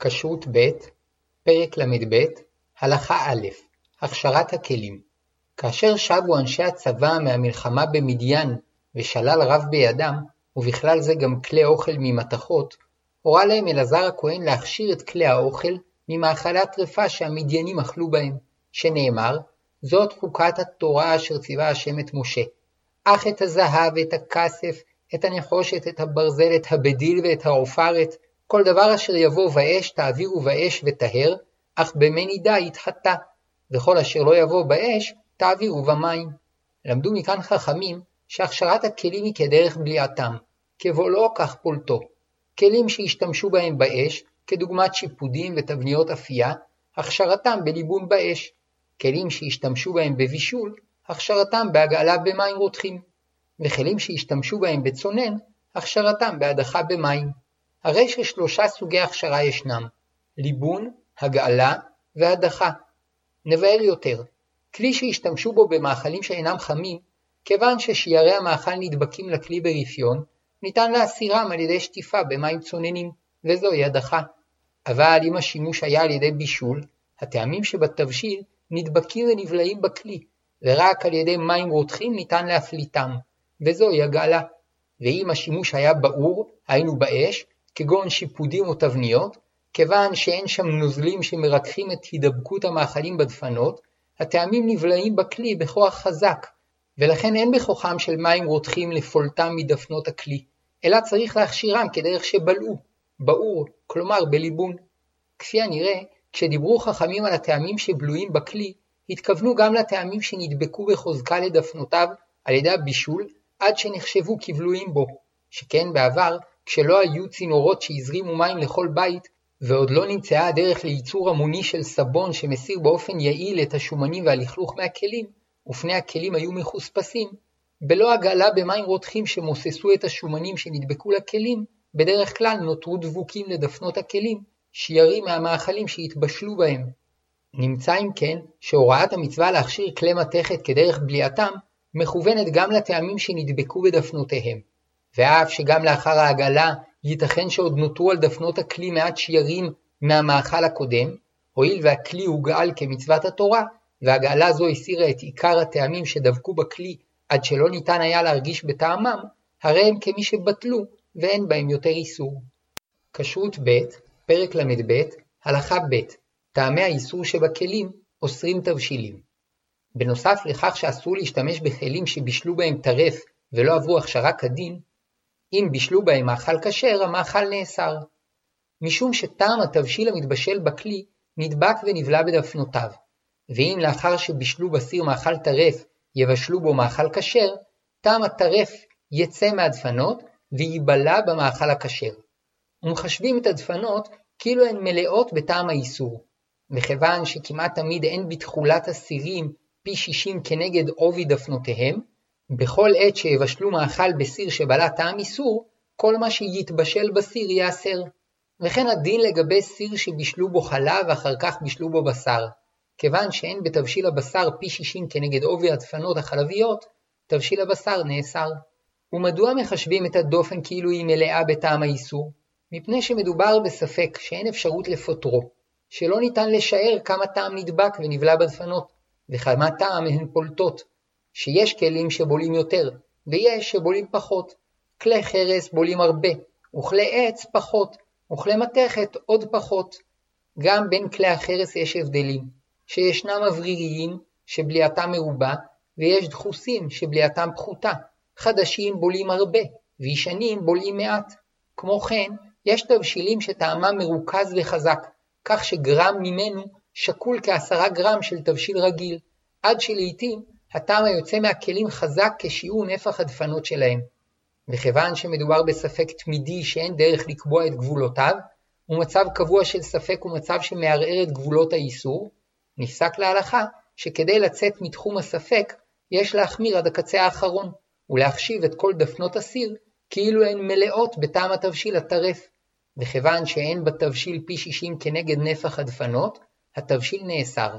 כשרות ב', פרק ל"ב, הלכה א', הכשרת הכלים. כאשר שבו אנשי הצבא מהמלחמה במדיין ושלל רב בידם, ובכלל זה גם כלי אוכל ממתכות, הורה להם אלעזר הכהן להכשיר את כלי האוכל ממאכלי הטרפה שהמדיינים אכלו בהם, שנאמר, זאת חוקת התורה אשר ציווה השם את משה. אך את הזהב ואת הכסף, את הנחושת, את הברזל, את הבדיל ואת העופרת, כל דבר אשר יבוא באש תעבירו באש וטהר, אך במי נידה יתחטא, וכל אשר לא יבוא באש תעבירו במים. למדו מכאן חכמים שהכשרת הכלים היא כדרך בליעתם, כבולעו כך פולטו. כלים שהשתמשו בהם באש, כדוגמת שיפודים ותבניות אפייה, הכשרתם בליבון באש. כלים שהשתמשו בהם בבישול, הכשרתם בהגעלה במים רותחים. וכלים שהשתמשו בהם בצונן, הכשרתם בהדחה במים. הרי ששלושה סוגי הכשרה ישנם ליבון, הגעלה והדחה. נבהר יותר, כלי שהשתמשו בו במאכלים שאינם חמים, כיוון ששיירי המאכל נדבקים לכלי ברפיון, ניתן להסירם על ידי שטיפה במים צוננים, וזוהי הדחה. אבל אם השימוש היה על ידי בישול, הטעמים שבתבשיל נדבקים ונבלעים בכלי, ורק על ידי מים רותחים ניתן להפליטם, וזוהי הגעלה. ואם השימוש היה באור, היינו באש, כגון שיפודים או תבניות, כיוון שאין שם נוזלים שמרככים את הידבקות המאכלים בדפנות, הטעמים נבלעים בכלי בכוח חזק, ולכן אין בכוחם של מים רותחים לפולטם מדפנות הכלי, אלא צריך להכשירם כדרך שבלעו, באור, כלומר בליבון. כפי הנראה, כשדיברו חכמים על הטעמים שבלועים בכלי, התכוונו גם לטעמים שנדבקו בחוזקה לדפנותיו על ידי הבישול, עד שנחשבו כבלועים בו, שכן בעבר כשלא היו צינורות שהזרימו מים לכל בית, ועוד לא נמצאה הדרך לייצור המוני של סבון שמסיר באופן יעיל את השומנים והלכלוך מהכלים, ופני הכלים היו מחוספסים, בלא הגעלה במים רותחים שמוססו את השומנים שנדבקו לכלים, בדרך כלל נותרו דבוקים לדפנות הכלים, שיירים מהמאכלים שהתבשלו בהם. נמצא אם כן, שהוראת המצווה להכשיר כלי מתכת כדרך בליעתם, מכוונת גם לטעמים שנדבקו בדפנותיהם. ואף שגם לאחר העגלה ייתכן שעוד נותרו על דפנות הכלי מעט שיירים מהמאכל הקודם, הואיל והכלי הוגעל כמצוות התורה, והגעלה זו הסירה את עיקר הטעמים שדבקו בכלי עד שלא ניתן היה להרגיש בטעמם, הרי הם כמי שבטלו ואין בהם יותר איסור. כשרות ב', פרק ל"ב, הלכה ב', טעמי האיסור שבכלים אוסרים תבשילים. בנוסף לכך שאסור להשתמש בכלים שבישלו בהם טרף ולא עברו הכשרה כדין, אם בישלו בהם מאכל כשר, המאכל נאסר. משום שטעם התבשיל המתבשל בכלי נדבק ונבלע בדפנותיו, ואם לאחר שבישלו בסיר מאכל טרף יבשלו בו מאכל כשר, טעם הטרף יצא מהדפנות וייבלע במאכל הכשר. ומחשבים את הדפנות כאילו הן מלאות בטעם האיסור, וכיוון שכמעט תמיד אין בתכולת הסירים פי שישים כנגד עובי דפנותיהם, בכל עת שיבשלו מאכל בסיר שבלע טעם איסור, כל מה שיתבשל בסיר ייאסר. וכן הדין לגבי סיר שבישלו בו חלב ואחר כך בישלו בו בשר. כיוון שאין בתבשיל הבשר פי שישים כנגד עובי הדפנות החלביות, תבשיל הבשר נאסר. ומדוע מחשבים את הדופן כאילו היא מלאה בטעם האיסור? מפני שמדובר בספק שאין אפשרות לפותרו, שלא ניתן לשער כמה טעם נדבק ונבלע בדפנות, וכמה טעם הן פולטות, שיש כלים שבולים יותר, ויש שבולים פחות. כלי חרס בולים הרבה, וכלי עץ פחות, וכלי מתכת עוד פחות. גם בין כלי החרס יש הבדלים, שישנם אווריריים שבליעתם מרובה, ויש דחוסים שבליעתם פחותה. חדשים בולים הרבה, וישנים בולים מעט. כמו כן, יש תבשילים שטעמם מרוכז וחזק, כך שגרם ממנו שקול כעשרה גרם של תבשיל רגיל, עד שלעיתים הטעם היוצא מהכלים חזק כשיעור נפח הדפנות שלהם. וכיוון שמדובר בספק תמידי שאין דרך לקבוע את גבולותיו, ומצב קבוע של ספק הוא מצב שמערער את גבולות האיסור, נפסק להלכה שכדי לצאת מתחום הספק, יש להחמיר עד הקצה האחרון, ולהחשיב את כל דפנות הסיר כאילו הן מלאות בטעם התבשיל הטרף. וכיוון שאין בתבשיל פי שישים כנגד נפח הדפנות, התבשיל נאסר.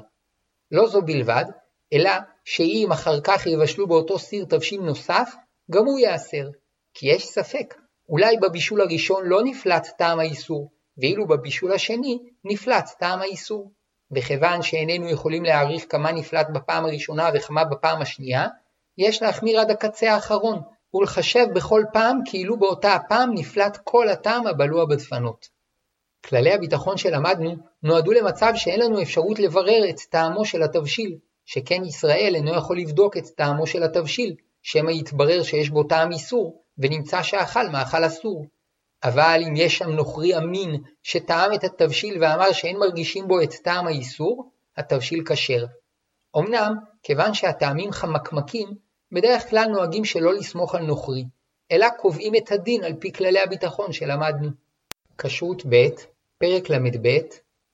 לא זו בלבד, אלא שאם אחר כך יבשלו באותו סיר תבשיל נוסף, גם הוא ייאסר. כי יש ספק, אולי בבישול הראשון לא נפלט טעם האיסור, ואילו בבישול השני נפלט טעם האיסור. וכיוון שאיננו יכולים להעריך כמה נפלט בפעם הראשונה וכמה בפעם השנייה, יש להחמיר עד הקצה האחרון, ולחשב בכל פעם כאילו באותה הפעם נפלט כל הטעם הבלוע בדפנות. כללי הביטחון שלמדנו נועדו למצב שאין לנו אפשרות לברר את טעמו של התבשיל, שכן ישראל אינו יכול לבדוק את טעמו של התבשיל, שמא יתברר שיש בו טעם איסור, ונמצא שאכל מאכל אסור. אבל אם יש שם נוכרי אמין שטעם את התבשיל ואמר שאין מרגישים בו את טעם האיסור, התבשיל כשר. אמנם, כיוון שהטעמים חמקמקים, בדרך כלל נוהגים שלא לסמוך על נוכרי, אלא קובעים את הדין על פי כללי הביטחון שלמדנו. כשרות ב', פרק ל"ב,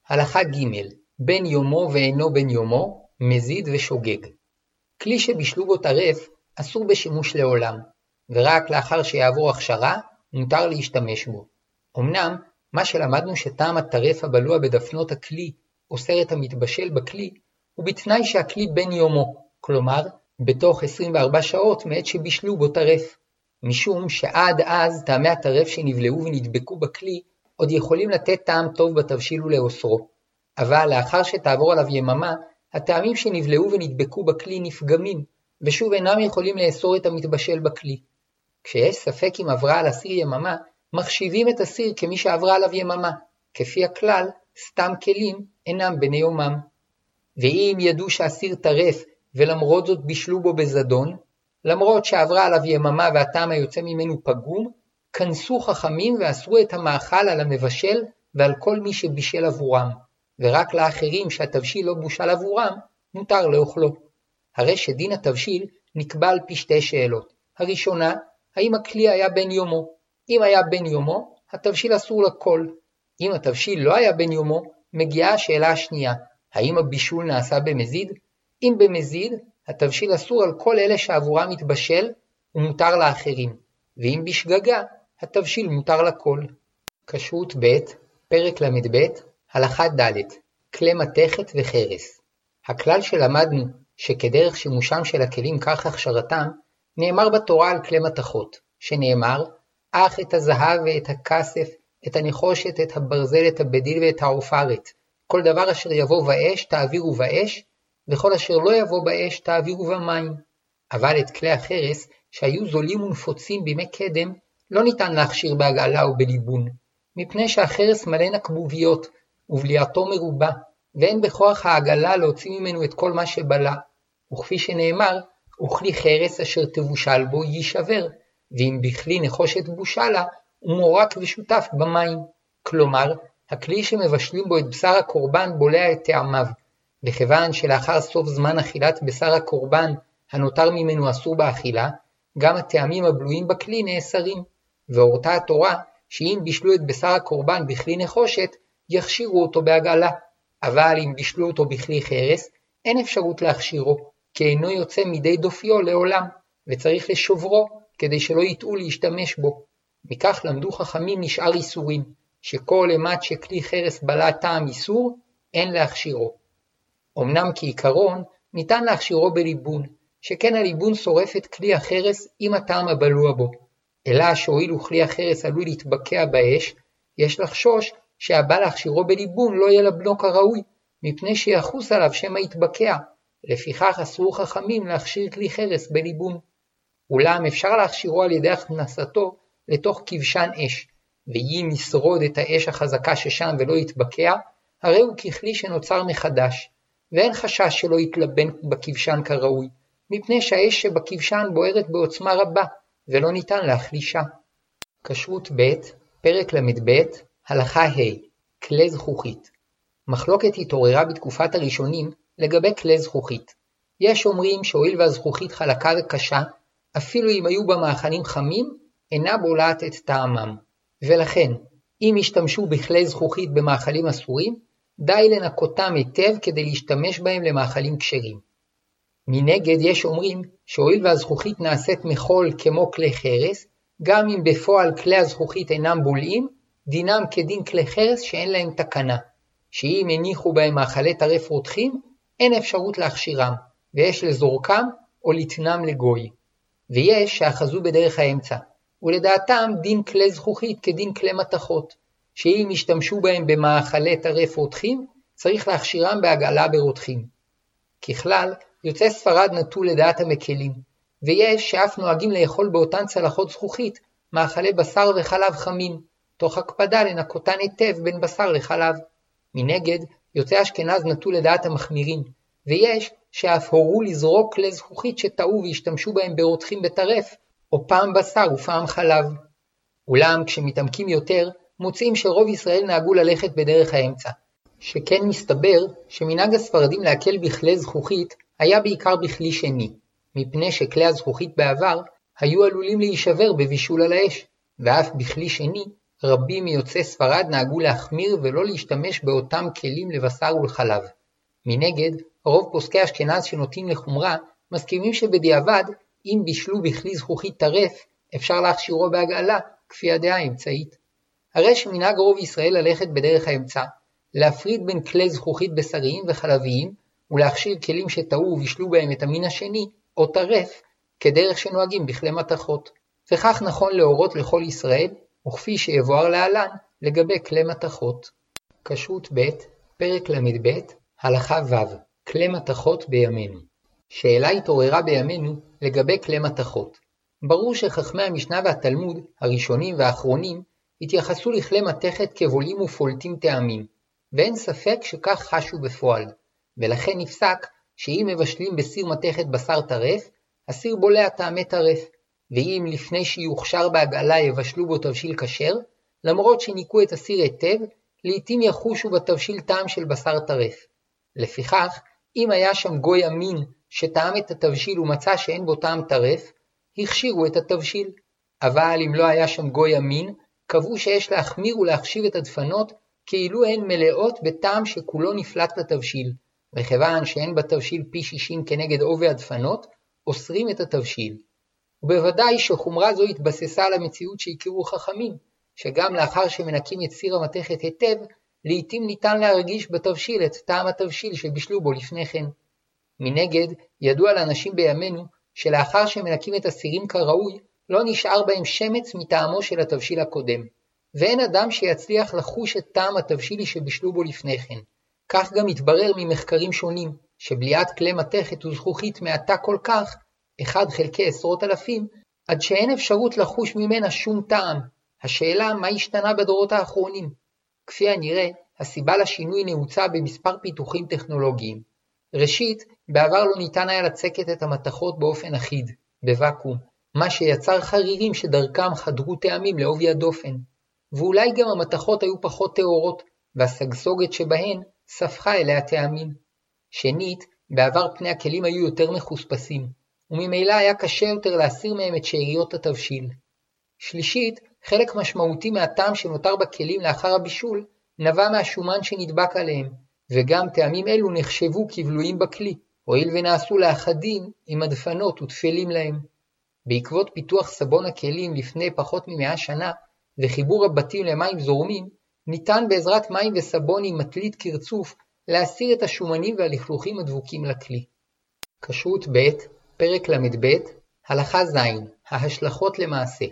הלכה ג', בן יומו ואינו בן יומו, מזיד ושוגג. כלי שבישלו בו טרף אסור בשימוש לעולם, ורק לאחר שיעבור הכשרה מותר להשתמש בו. אמנם, מה שלמדנו שטעם הטרף הבלוע בדפנות הכלי אוסר את המתבשל בכלי, הוא בתנאי שהכלי בן יומו, כלומר, בתוך 24 שעות מעת שבישלו בו טרף. משום שעד אז טעמי הטרף שנבלעו ונדבקו בכלי עוד יכולים לתת טעם טוב בתבשיל ולאוסרו. אבל לאחר שתעבור עליו יממה, הטעמים שנבלעו ונדבקו בכלי נפגמים, ושוב אינם יכולים לאסור את המתבשל בכלי. כשיש ספק אם עברה על אסיר יממה, מחשיבים את אסיר כמי שעברה עליו יממה, כפי הכלל, סתם כלים אינם בני יומם. ואם ידעו שאסיר טרף ולמרות זאת בישלו בו בזדון, למרות שעברה עליו יממה והטעם היוצא ממנו פגום, כנסו חכמים ואסרו את המאכל על המבשל ועל כל מי שבישל עבורם, ורק לאחרים שהתבשיל לא בושל עבורם, מותר לאוכלו. הרי שדין התבשיל נקבע על פי שתי שאלות. הראשונה, האם הכלי היה בן יומו? אם היה בן יומו, התבשיל אסור לכל. אם התבשיל לא היה בן יומו, מגיעה השאלה השנייה, האם הבישול נעשה במזיד? אם במזיד, התבשיל אסור על כל אלה שעבורם מתבשל, ומותר לאחרים, ואם בשגגה, התבשיל מותר לכל. כשרות ב', פרק ל"ב, הלכה ד', כלי מתכת וחרס. הכלל שלמדנו שכדרך שימושם של הכלים כך הכשרתם, נאמר בתורה על כלי מתכות, שנאמר, אך את הזהב ואת הכסף, את הנחושת, את הברזל, את הבדיל ואת העופרת, כל דבר אשר יבוא באש תעבירו באש, וכל אשר לא יבוא באש תעבירו במים. אבל את כלי החרס, שהיו זולים ונפוצים בימי קדם, לא ניתן להכשיר בהגעלה או בליבון, מפני שהחרס מלא נקבוביות, ובליעתו מרובה, ואין בכוח העגלה להוציא ממנו את כל מה שבלע, וכפי שנאמר, וכלי חרס אשר תבושל בו יישבר, ואם בכלי נחושת בושלה, הוא מורק ושותף במים. כלומר, הכלי שמבשלים בו את בשר הקורבן בולע את טעמיו, וכיוון שלאחר סוף זמן אכילת בשר הקורבן הנותר ממנו אסור באכילה, גם הטעמים הבלויים בכלי נאסרים, והורתה התורה שאם בישלו את בשר הקורבן בכלי נחושת, יכשירו אותו בהגעלה, אבל אם בישלו אותו בכלי חרס, אין אפשרות להכשירו, כי אינו יוצא מידי דופיו לעולם, וצריך לשוברו, כדי שלא יטעו להשתמש בו. מכך למדו חכמים משאר איסורים, שכל אימת שכלי חרס בלע טעם איסור, אין להכשירו. אמנם כעיקרון, ניתן להכשירו בליבון, שכן הליבון שורף את כלי החרס עם הטעם הבלוע בו. אלא שהואיל וכלי החרס עלול להתבקע באש, יש לחשוש שהבא להכשירו בליבון לא יהיה לבנו כראוי, מפני שיחוס עליו שמא יתבקע, לפיכך אסרו חכמים להכשיר כלי חרס בליבון. אולם אפשר להכשירו על ידי הכנסתו לתוך כבשן אש, ואם ישרוד את האש החזקה ששם ולא יתבקע, הרי הוא ככלי שנוצר מחדש, ואין חשש שלא יתלבן בכבשן כראוי, מפני שהאש שבכבשן בוערת בעוצמה רבה, ולא ניתן להחלישה. כשרות ב', פרק ל"ב, הלכה ה', כלי זכוכית. מחלוקת התעוררה בתקופת הראשונים לגבי כלי זכוכית. יש אומרים שהואיל והזכוכית חלקה וקשה, אפילו אם היו בה מאכלים חמים, אינה בולעת את טעמם. ולכן, אם ישתמשו בכלי זכוכית במאכלים אסורים, די לנקותם היטב כדי להשתמש בהם למאכלים כשרים. מנגד יש אומרים שהואיל והזכוכית נעשית מחול כמו כלי חרס, גם אם בפועל כלי הזכוכית אינם בולעים, דינם כדין כלי חרס שאין להם תקנה, שאם הניחו בהם מאכלי טרף רותחים, אין אפשרות להכשירם, ויש לזורקם או לתנם לגוי. ויש שאחזו בדרך האמצע, ולדעתם דין כלי זכוכית כדין כלי מתכות, שאם ישתמשו בהם במאכלי טרף רותחים, צריך להכשירם בהגעלה ברותחים. ככלל, יוצאי ספרד נטו לדעת המקלים, ויש שאף נוהגים לאכול באותן צלחות זכוכית מאכלי בשר וחלב חמים, תוך הקפדה לנקותן היטב בין בשר לחלב. מנגד, יוצאי אשכנז נטו לדעת המחמירים, ויש שאף הורו לזרוק כלי זכוכית שטעו והשתמשו בהם ברותחים בטרף, או פעם בשר ופעם חלב. אולם כשמתעמקים יותר, מוצאים שרוב ישראל נהגו ללכת בדרך האמצע. שכן מסתבר שמנהג הספרדים להקל בכלי זכוכית היה בעיקר בכלי שני, מפני שכלי הזכוכית בעבר היו עלולים להישבר בבישול על האש, ואף בכלי שני, רבים מיוצאי ספרד נהגו להחמיר ולא להשתמש באותם כלים לבשר ולחלב. מנגד, רוב פוסקי אשכנז שנוטים לחומרה, מסכימים שבדיעבד, אם בישלו בכלי זכוכית טרף, אפשר להכשירו בהגעלה, כפי הדעה האמצעית. הרי שמנהג רוב ישראל ללכת בדרך האמצע, להפריד בין כלי זכוכית בשריים וחלביים, ולהכשיר כלים שטעו ובישלו בהם את המין השני, או טרף, כדרך שנוהגים בכלי מתכות. וכך נכון להורות לכל ישראל, וכפי שיבואר להלן, לגבי כלי מתכות. כשרות ב', פרק ל"ב, הלכה ו', כלי מתכות בימינו. שאלה התעוררה בימינו לגבי כלי מתכות. ברור שחכמי המשנה והתלמוד, הראשונים והאחרונים, התייחסו לכלי מתכת כבולים ופולטים טעמים, ואין ספק שכך חשו בפועל, ולכן נפסק שאם מבשלים בסיר מתכת בשר טרף, הסיר בולע טעמי טרף, ואם לפני שיוכשר בהגעלה יבשלו בו תבשיל כשר, למרות שניקו את הסיר היטב, לעתים יחושו בתבשיל טעם של בשר טרף. לפיכך, אם היה שם גוי אמין שטעם את התבשיל ומצא שאין בו טעם טרף, הכשירו את התבשיל. אבל אם לא היה שם גוי אמין, קבעו שיש להחמיר ולהחשיב את הדפנות כאילו הן מלאות בטעם שכולו נפלט לתבשיל, וכיוון שאין בתבשיל פי שישים כנגד עובי הדפנות, אוסרים את התבשיל. ובוודאי שחומרה זו התבססה על המציאות שהכירו חכמים, שגם לאחר שמנקים את סיר המתכת היטב, לעתים ניתן להרגיש בתבשיל את טעם התבשיל שבישלו בו לפני כן. מנגד, ידוע לאנשים בימינו שלאחר שמנקים את הסירים כראוי, לא נשאר בהם שמץ מטעמו של התבשיל הקודם, ואין אדם שיצליח לחוש את טעם התבשילי שבישלו בו לפני כן. כך גם התברר ממחקרים שונים, שבליעת כלי מתכת וזכוכית מעטה כל כך, אחד חלקי עשרות אלפים, עד שאין אפשרות לחוש ממנה שום טעם. השאלה מה השתנה בדורות האחרונים. כפי הנראה, הסיבה לשינוי נעוצה במספר פיתוחים טכנולוגיים. ראשית, בעבר לא ניתן היה לצקת את המתכות באופן אחיד, בוואקום, מה שיצר חרירים שדרכם חדרו טעמים לעובי הדופן. ואולי גם המתכות היו פחות טהורות, והסגסוגת שבהן ספחה אליה טעמים. שנית, בעבר פני הכלים היו יותר מחוספסים, וממילא היה קשה יותר להסיר מהם את שאריות התבשיל. שלישית, חלק משמעותי מהטעם שנותר בכלים לאחר הבישול נבע מהשומן שנדבק עליהם, וגם טעמים אלו נחשבו כבלויים בכלי, הואיל ונעשו לאחדים עם הדפנות וטפלים להם. בעקבות פיתוח סבון הכלים לפני פחות ממאה שנה, וחיבור הבתים למים זורמים, ניתן בעזרת מים וסבון עם מטלית קרצוף להסיר את השומנים והלכלוכים הדבוקים לכלי. כשרות ב', פרק ל"ב, הלכה ז', ההשלכות למעשה.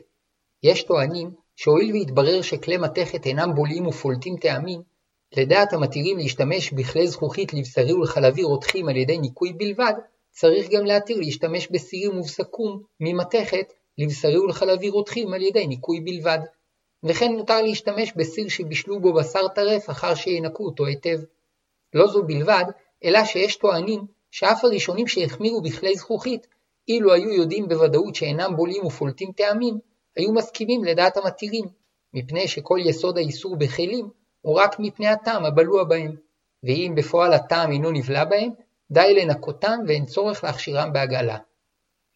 יש טוענים שהואיל והתברר שכלי מתכת אינם בולעים ופולטים טעמים, לדעת המתירים להשתמש בכלי זכוכית לבשרי ולחלבי רותחים על ידי ניקוי בלבד, צריך גם להתיר להשתמש בסירים ובסכו"ם ממתכת לבשרי ולחלבי רותחים על ידי ניקוי בלבד. וכן מותר להשתמש בסיר שבישלו בו בשר טרף אחר שינקו אותו היטב. לא זו בלבד, אלא שיש טוענים שאף הראשונים שהחמירו בכלי זכוכית, אילו היו יודעים בוודאות שאינם בולעים ופולטים טעמים, היו מסכימים לדעת המתירים, מפני שכל יסוד האיסור בכלים הוא רק מפני הטעם הבלוע בהם, ואם בפועל הטעם אינו נבלע בהם, די לנקותם ואין צורך להכשירם בהגעלה.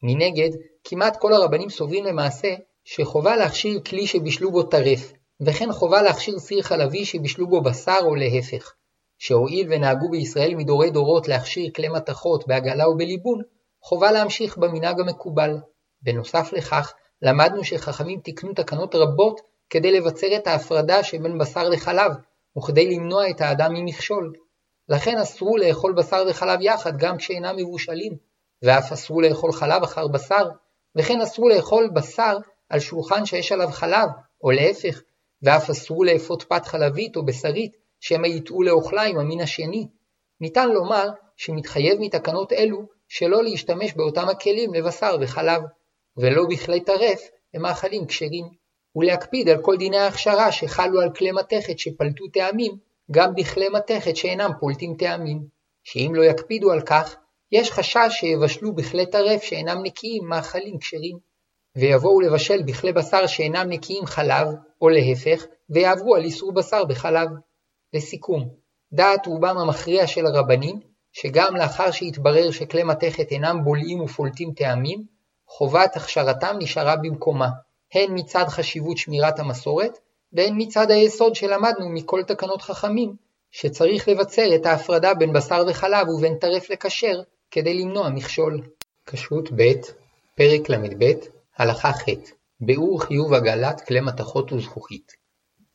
מנגד, כמעט כל הרבנים סוברים למעשה שחובה להכשיר כלי שבישלו בו טרף, וכן חובה להכשיר סיר חלבי שבישלו בו בשר או להפך, שהואיל ונהגו בישראל מדורי דורות להכשיר כלי מתכות בעגלה ובליבון, חובה להמשיך במנהג המקובל. בנוסף לכך, למדנו שחכמים תיקנו תקנות רבות כדי לבצר את ההפרדה שבין בשר לחלב, וכדי למנוע את האדם ממכשול. לכן אסרו לאכול בשר וחלב יחד גם כשאינם מבושלים, ואף אסרו לאכול חלב אחר בשר, וכן אסרו לאכול בשר על שולחן שיש עליו חלב, או להפך, ואף אסרו לאפות פת חלבית או בשרית, שמא יטעו לאוכלה עם המין השני. ניתן לומר שמתחייב מתקנות אלו שלא להשתמש באותם הכלים לבשר וחלב, ולא בכלי טרף למאכלים כשרים, ולהקפיד על כל דיני ההכשרה שחלו על כלי מתכת שפלטו טעמים, גם בכלי מתכת שאינם פולטים טעמים, שאם לא יקפידו על כך, יש חשש שיבשלו בכלי טרף שאינם נקיים מאכלים כשרים, ויבואו לבשל בכלי בשר שאינם נקיים חלב, או להפך, ויעברו על איסור בשר בחלב. לסיכום, דעת רובם המכריע של הרבנים, שגם לאחר שהתברר שכלי מתכת אינם בולעים ופולטים טעמים, חובת הכשרתם נשארה במקומה, הן מצד חשיבות שמירת המסורת, והן מצד היסוד שלמדנו מכל תקנות חכמים, שצריך לבצר את ההפרדה בין בשר וחלב ובין טרף לכשר, כדי למנוע מכשול. כשרות ב', פרק ל"ב, הלכה ח' ביאור חיוב הגעלת כלי מתכות וזכוכית.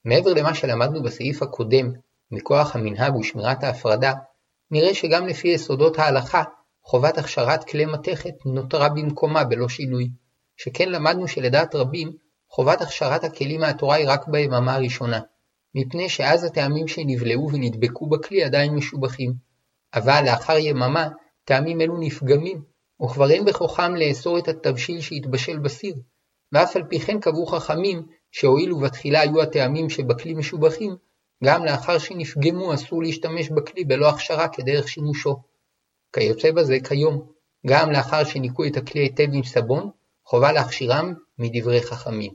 מעבר למה שלמדנו בסעיף הקודם, מכוח המנהג ושמירת ההפרדה, נראה שגם לפי יסודות ההלכה, חובת הכשרת כלי מתכת נותרה במקומה בלא שינוי, שכן למדנו שלדעת רבים, חובת הכשרת הכלים מהתורה היא רק ביממה הראשונה, מפני שאז הטעמים שנבלעו ונדבקו בכלי עדיין משובחים. אבל לאחר יממה, טעמים אלו נפגמים, וכבר אין בכוחם לאסור את התבשיל שהתבשל בסיר, ואף על פי כן קבעו חכמים, שהואיל ובתחילה היו הטעמים שבכלי משובחים, גם לאחר שנפגמו אסור להשתמש בכלי בלא הכשרה כדרך שימושו. כיוצא בזה כיום, גם לאחר שניקו את הכלי היטב עם סבון, חובה להכשירם מדברי חכמים.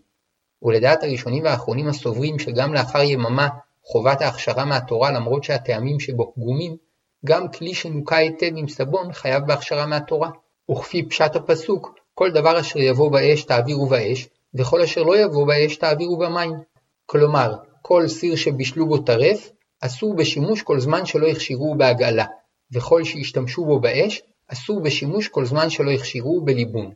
ולדעת הראשונים והאחרונים הסוברים שגם לאחר יממה חובת ההכשרה מהתורה למרות שהטעמים שבו פגומים, גם כלי שנוקה היטב עם סבון חייב בהכשרה מהתורה. וכפי פשט הפסוק, כל דבר אשר יבוא באש תעבירו באש, וכל אשר לא יבוא באש תעבירו במים. כלומר, כל סיר שבישלו בו טרף, אסור בשימוש כל זמן שלא הכשירוהו בהגעלה, וכל שהשתמשו בו באש, אסור בשימוש כל זמן שלא הכשירוהו בליבון.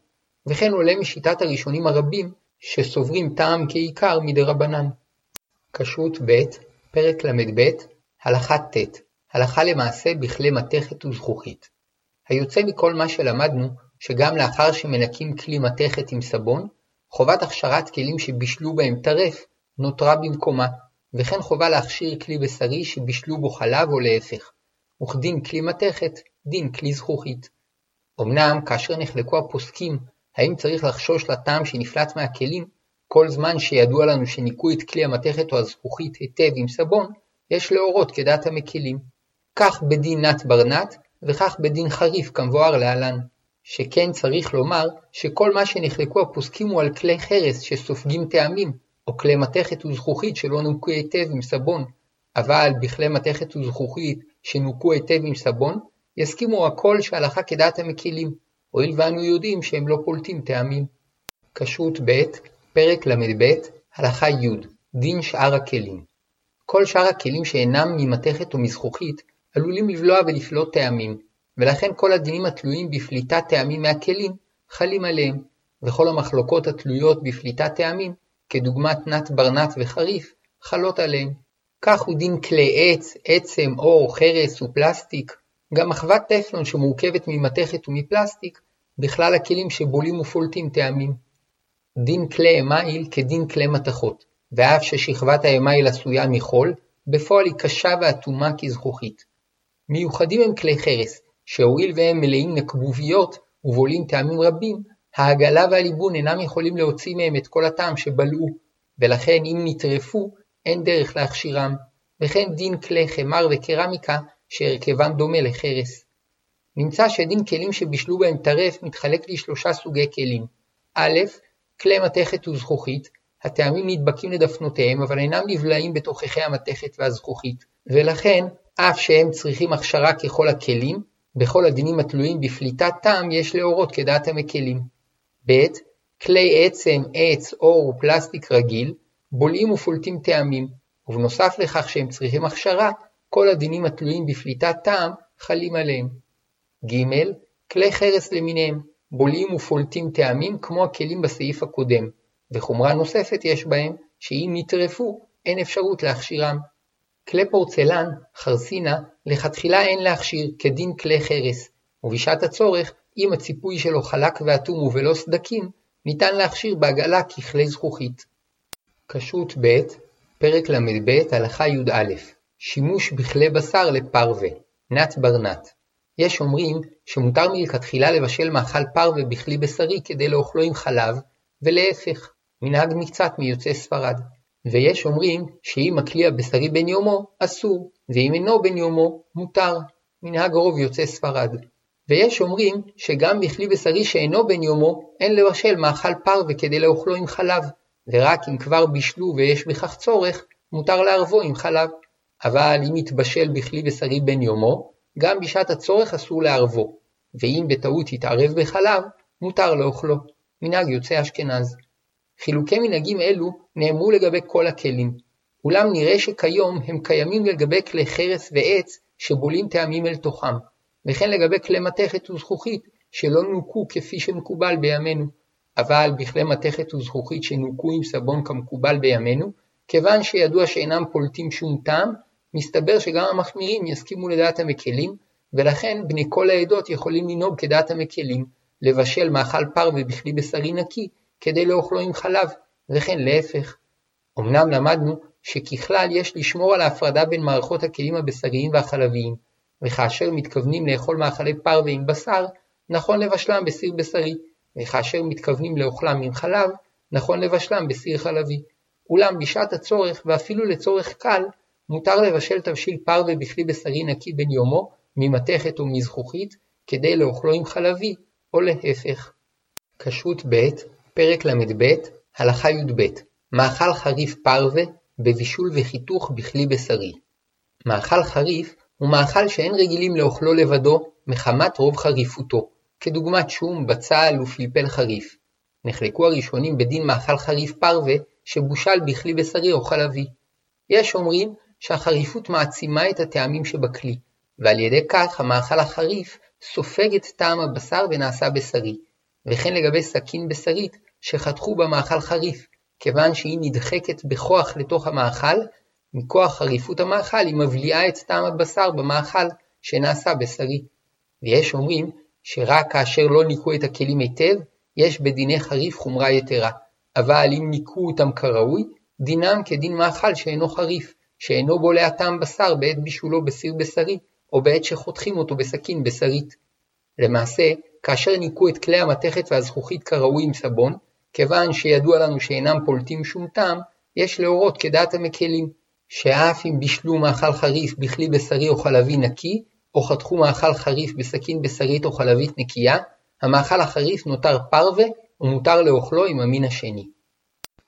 וכן עולה משיטת הראשונים הרבים, שסוברים טעם כעיקר מדרבנן. כשרות ב', פרק ל"ב, הלכה ט', הלכה למעשה בכלי מתכת וזכוכית. היוצא מכל מה שלמדנו, שגם לאחר שמנקים כלי מתכת עם סבון, חובת הכשרת כלים שבישלו בהם טרף נותרה במקומה, וכן חובה להכשיר כלי בשרי שבישלו בו חלב או להפך, וכדין כלי מתכת, דין כלי זכוכית. אמנם כאשר נחלקו הפוסקים האם צריך לחשוש לטעם שנפלט מהכלים, כל זמן שידוע לנו שניקו את כלי המתכת או הזכוכית היטב עם סבון, יש להורות כדעת המקלים. כך בדין נת ברנת, וכך בדין חריף כמבואר להלן. שכן צריך לומר שכל מה שנחלקו הפוסקים הוא על כלי חרס שסופגים טעמים, או כלי מתכת וזכוכית שלא נוקו היטב עם סבון, אבל בכלי מתכת וזכוכית שנוקו היטב עם סבון, יסכימו הכל שהלכה כדעת המקילים, הואיל ואנו יודעים שהם לא פולטים טעמים. כשרות ב', פרק ל"ב, הלכה י', דין שאר הכלים. כל שאר הכלים שאינם ממתכת או מזכוכית, עלולים לבלוע ולפלוט טעמים, ולכן כל הדינים התלויים בפליטת טעמים מהכלים, חלים עליהם, וכל המחלוקות התלויות בפליטת טעמים, כדוגמת נת ברנת וחריף, חלות עליהם. כך הוא דין כלי עץ, עצם, אור, חרס ופלסטיק, גם מחבת טפלון שמורכבת ממתכת ומפלסטיק, בכלל הכלים שבולים ופולטים טעמים. דין כלי אמייל כדין כלי מתכות, ואף ששכבת האמייל עשויה מחול, בפועל היא קשה ואטומה כזכוכית. מיוחדים הם כלי חרס, שהואיל והם מלאים נקבוביות ובולים טעמים רבים, העגלה והליבון אינם יכולים להוציא מהם את כל הטעם שבלעו, ולכן אם נטרפו, אין דרך להכשירם, וכן דין כלי חמר וקרמיקה שהרכבם דומה לחרס. נמצא שדין כלים שבישלו בהם טרף מתחלק לשלושה סוגי כלים. א', כלי מתכת וזכוכית, הטעמים נדבקים לדפנותיהם אבל אינם נבלעים בתוככי המתכת והזכוכית, ולכן, אף שהם צריכים הכשרה ככל הכלים, בכל הדינים התלויים בפליטת טעם יש להורות כדעת המקלים. ב. כלי עצם, עץ, אור ופלסטיק רגיל, בולעים ופולטים טעמים, ובנוסף לכך שהם צריכים הכשרה, כל הדינים התלויים בפליטת טעם חלים עליהם. ג. כלי חרס למיניהם, בולעים ופולטים טעמים כמו הכלים בסעיף הקודם, וחומרה נוספת יש בהם, שאם נטרפו, אין אפשרות להכשירם. כלי פורצלן, חרסינה, לכתחילה אין להכשיר כדין כלי חרס, ובשעת הצורך, אם הציפוי שלו חלק ואטום ובלא סדקים, ניתן להכשיר בהגעלה ככלי זכוכית. כשרות ב', פרק ל"ב הלכה י"א שימוש בכלי בשר לפרווה, נת ברנת. יש אומרים שמותר מלכתחילה לבשל מאכל פרווה בכלי בשרי כדי לאוכלו עם חלב, ולהפך, מנהג מקצת מיוצאי ספרד. ויש אומרים שאם הכלי הבשרי בן יומו, אסור, ואם אינו בן יומו, מותר, מנהג רוב יוצאי ספרד. ויש אומרים שגם בכלי בשרי שאינו בן יומו, אין לבשל מאכל פרווה כדי לאוכלו עם חלב, ורק אם כבר בישלו ויש בכך צורך, מותר לערבו עם חלב. אבל אם יתבשל בכלי בשרי בן יומו, גם בשעת הצורך אסור לערבו, ואם בטעות יתערב בחלב, מותר לאוכלו. מנהג יוצא אשכנז. חילוקי מנהגים אלו נאמרו לגבי כל הכלים, אולם נראה שכיום הם קיימים לגבי כלי חרס ועץ שבולים טעמים אל תוכם, וכן לגבי כלי מתכת וזכוכית שלא נוקו כפי שמקובל בימינו. אבל בכלי מתכת וזכוכית שנוקו עם סבון כמקובל בימינו, כיוון שידוע שאינם פולטים שום טעם, מסתבר שגם המחמירים יסכימו לדעת המקלים, ולכן בני כל העדות יכולים לנהוג כדעת המקלים, לבשל מאכל פרווה בכלי בשרי נקי, כדי לאוכלו עם חלב, וכן להפך. אמנם למדנו שככלל יש לשמור על ההפרדה בין מערכות הכלים הבשריים והחלביים, וכאשר מתכוונים לאכול מאכלי פרווה עם בשר, נכון לבשלם בסיר בשרי, וכאשר מתכוונים לאוכלם עם חלב, נכון לבשלם בסיר חלבי. אולם בשעת הצורך, ואפילו לצורך קל, מותר לבשל תבשיל פרווה בכלי בשרי נקי בן יומו, ממתכת או מזכוכית, כדי לאוכלו עם חלבי, או להפך. כשרות ב', פרק ל"ב, הלכה י"ב מאכל חריף פרווה בבישול וחיתוך בכלי בשרי. מאכל חריף הוא מאכל שאין רגילים לאוכלו לבדו מחמת רוב חריפותו, כדוגמת שום, בצל ופלפל חריף. נחלקו הראשונים בדין מאכל חריף פרווה שבושל בכלי בשרי או חלבי. יש אומרים שהחריפות מעצימה את הטעמים שבכלי, ועל ידי כך המאכל החריף סופג את טעם הבשר ונעשה בשרי, וכן לגבי סכין בשרית שחתכו במאכל חריף, כיוון שהיא נדחקת בכוח לתוך המאכל, מכוח חריפות המאכל היא מבליעה את טעם הבשר במאכל שנעשה בשרי. ויש אומרים שרק כאשר לא ניקו את הכלים היטב, יש בדיני חריף חומרה יתרה, אבל אם ניקו אותם כראוי, דינם כדין מאכל שאינו חריף, שאינו בולע טעם בשר בעת בישולו בסיר בשרי, או בעת שחותכים אותו בסכין בשרית. למעשה, כאשר ניקו את כלי המתכת והזכוכית כראוי עם סבון, כיוון שידוע לנו שאינם פולטים שום טעם, יש להורות כדעת המקלים, שאף אם בישלו מאכל חריף בכלי בשרי או חלבי נקי, או חתכו מאכל חריף בסכין בשרית או חלבית נקייה, המאכל החריף נותר פרווה ומותר לאוכלו עם המין השני.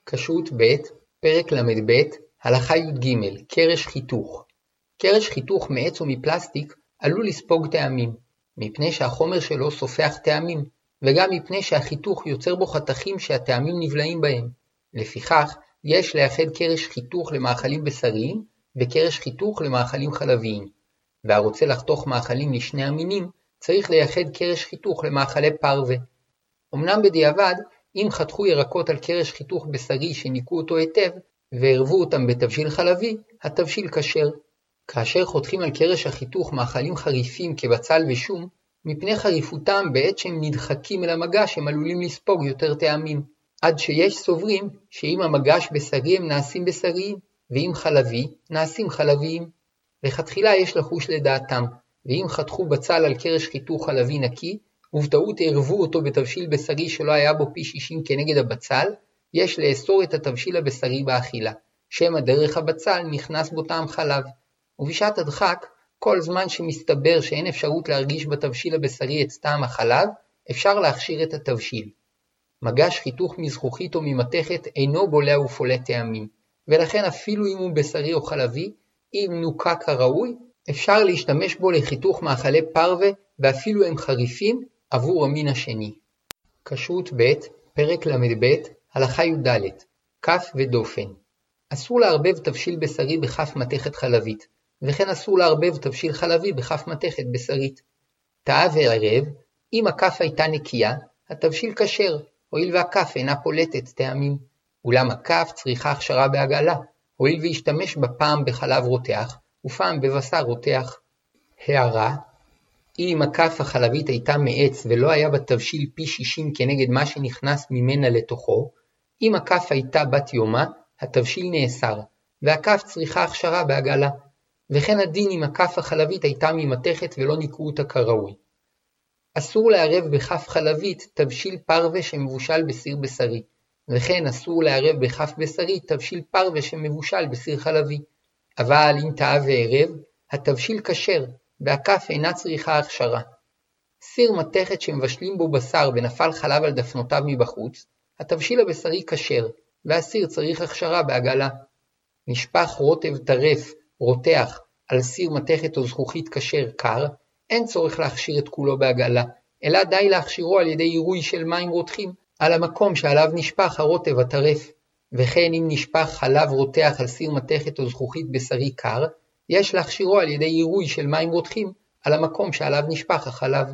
כשרות ב', פרק ל"ב, הלכה י"ג, קרש חיתוך. קרש חיתוך מעץ או מפלסטיק עלול לספוג טעמים, מפני שהחומר שלו סופח טעמים, וגם מפני שהחיתוך יוצר בו חתכים שהטעמים נבלעים בהם. לפיכך, יש לייחד קרש חיתוך למאכלים בשריים, וקרש חיתוך למאכלים חלביים. והרוצה לחתוך מאכלים לשני המינים, צריך לייחד קרש חיתוך למאכלי פרווה. אמנם בדיעבד, אם חתכו ירקות על קרש חיתוך בשרי שניקו אותו היטב, וערבו אותם בתבשיל חלבי, התבשיל כשר. כאשר חותכים על קרש החיתוך מאכלים חריפים כבצל ושום, מפני חריפותם בעת שהם נדחקים אל המגש הם עלולים לספוג יותר טעמים, עד שיש סוברים שאם המגש בשרי הם נעשים בשריים, ואם חלבי, נעשים חלביים. לכתחילה יש לחוש לדעתם, ואם חתכו בצל על קרש חיתוך חלבי נקי, ובטעות ערבו אותו בתבשיל בשרי שלא היה בו פי שישים כנגד הבצל, יש לאסור את התבשיל הבשרי באכילה, שמא דרך הבצל נכנס בו טעם חלב. ובשעת הדחק, כל זמן שמסתבר שאין אפשרות להרגיש בתבשיל הבשרי את טעם החלב, אפשר להכשיר את התבשיל. מגש חיתוך מזכוכית או ממתכת אינו בולע ופולט טעמים, ולכן אפילו אם הוא בשרי או חלבי, אם נוקה כראוי, אפשר להשתמש בו לחיתוך מאכלי פרווה, ואפילו הם חריפים, עבור המין השני. כשרות ב', פרק ל"ב, הלכה י"ד, כף ודופן. אסור לערבב תבשיל בשרי בכף מתכת חלבית, וכן אסור לערבב תבשיל חלבי בכף מתכת בשרית. טעה וערב, אם הכף הייתה נקייה, התבשיל כשר, הואיל והכף אינה פולטת טעמים. אולם הכף צריכה הכשרה בעגלה, הואיל והשתמש בה פעם בחלב רותח, ופעם בבשר רותח. הערה אם הכף החלבית הייתה מעץ ולא היה בה תבשיל פי שישים כנגד מה שנכנס ממנה לתוכו, אם הכף הייתה בת יומה, התבשיל נאסר, והכף צריכה הכשרה בעגלה, וכן הדין אם הכף החלבית הייתה ממתכת ולא ניקו אותה כראוי. אסור לערב בכף חלבית תבשיל פרווה שמבושל בסיר בשרי, וכן אסור לערב בכף בשרי תבשיל פרווה שמבושל בסיר חלבי. אבל אם טעה וערב, התבשיל כשר, והכף אינה צריכה הכשרה. סיר מתכת שמבשלים בו בשר ונפל חלב על דפנותיו מבחוץ, התבשיל הבשרי כשר, והסיר צריך הכשרה בעגלה. נשפך רוטב טרף, רותח, על סיר מתכת או זכוכית כשר קר, אין צורך להכשיר את כולו בעגלה, אלא די להכשירו על ידי עירוי של מים רותחים על המקום שעליו נשפך הרוטב הטרף. וכן אם נשפך חלב רותח על סיר מתכת או זכוכית בשרי קר, יש להכשירו על ידי עירוי של מים רותחים על המקום שעליו נשפך החלב.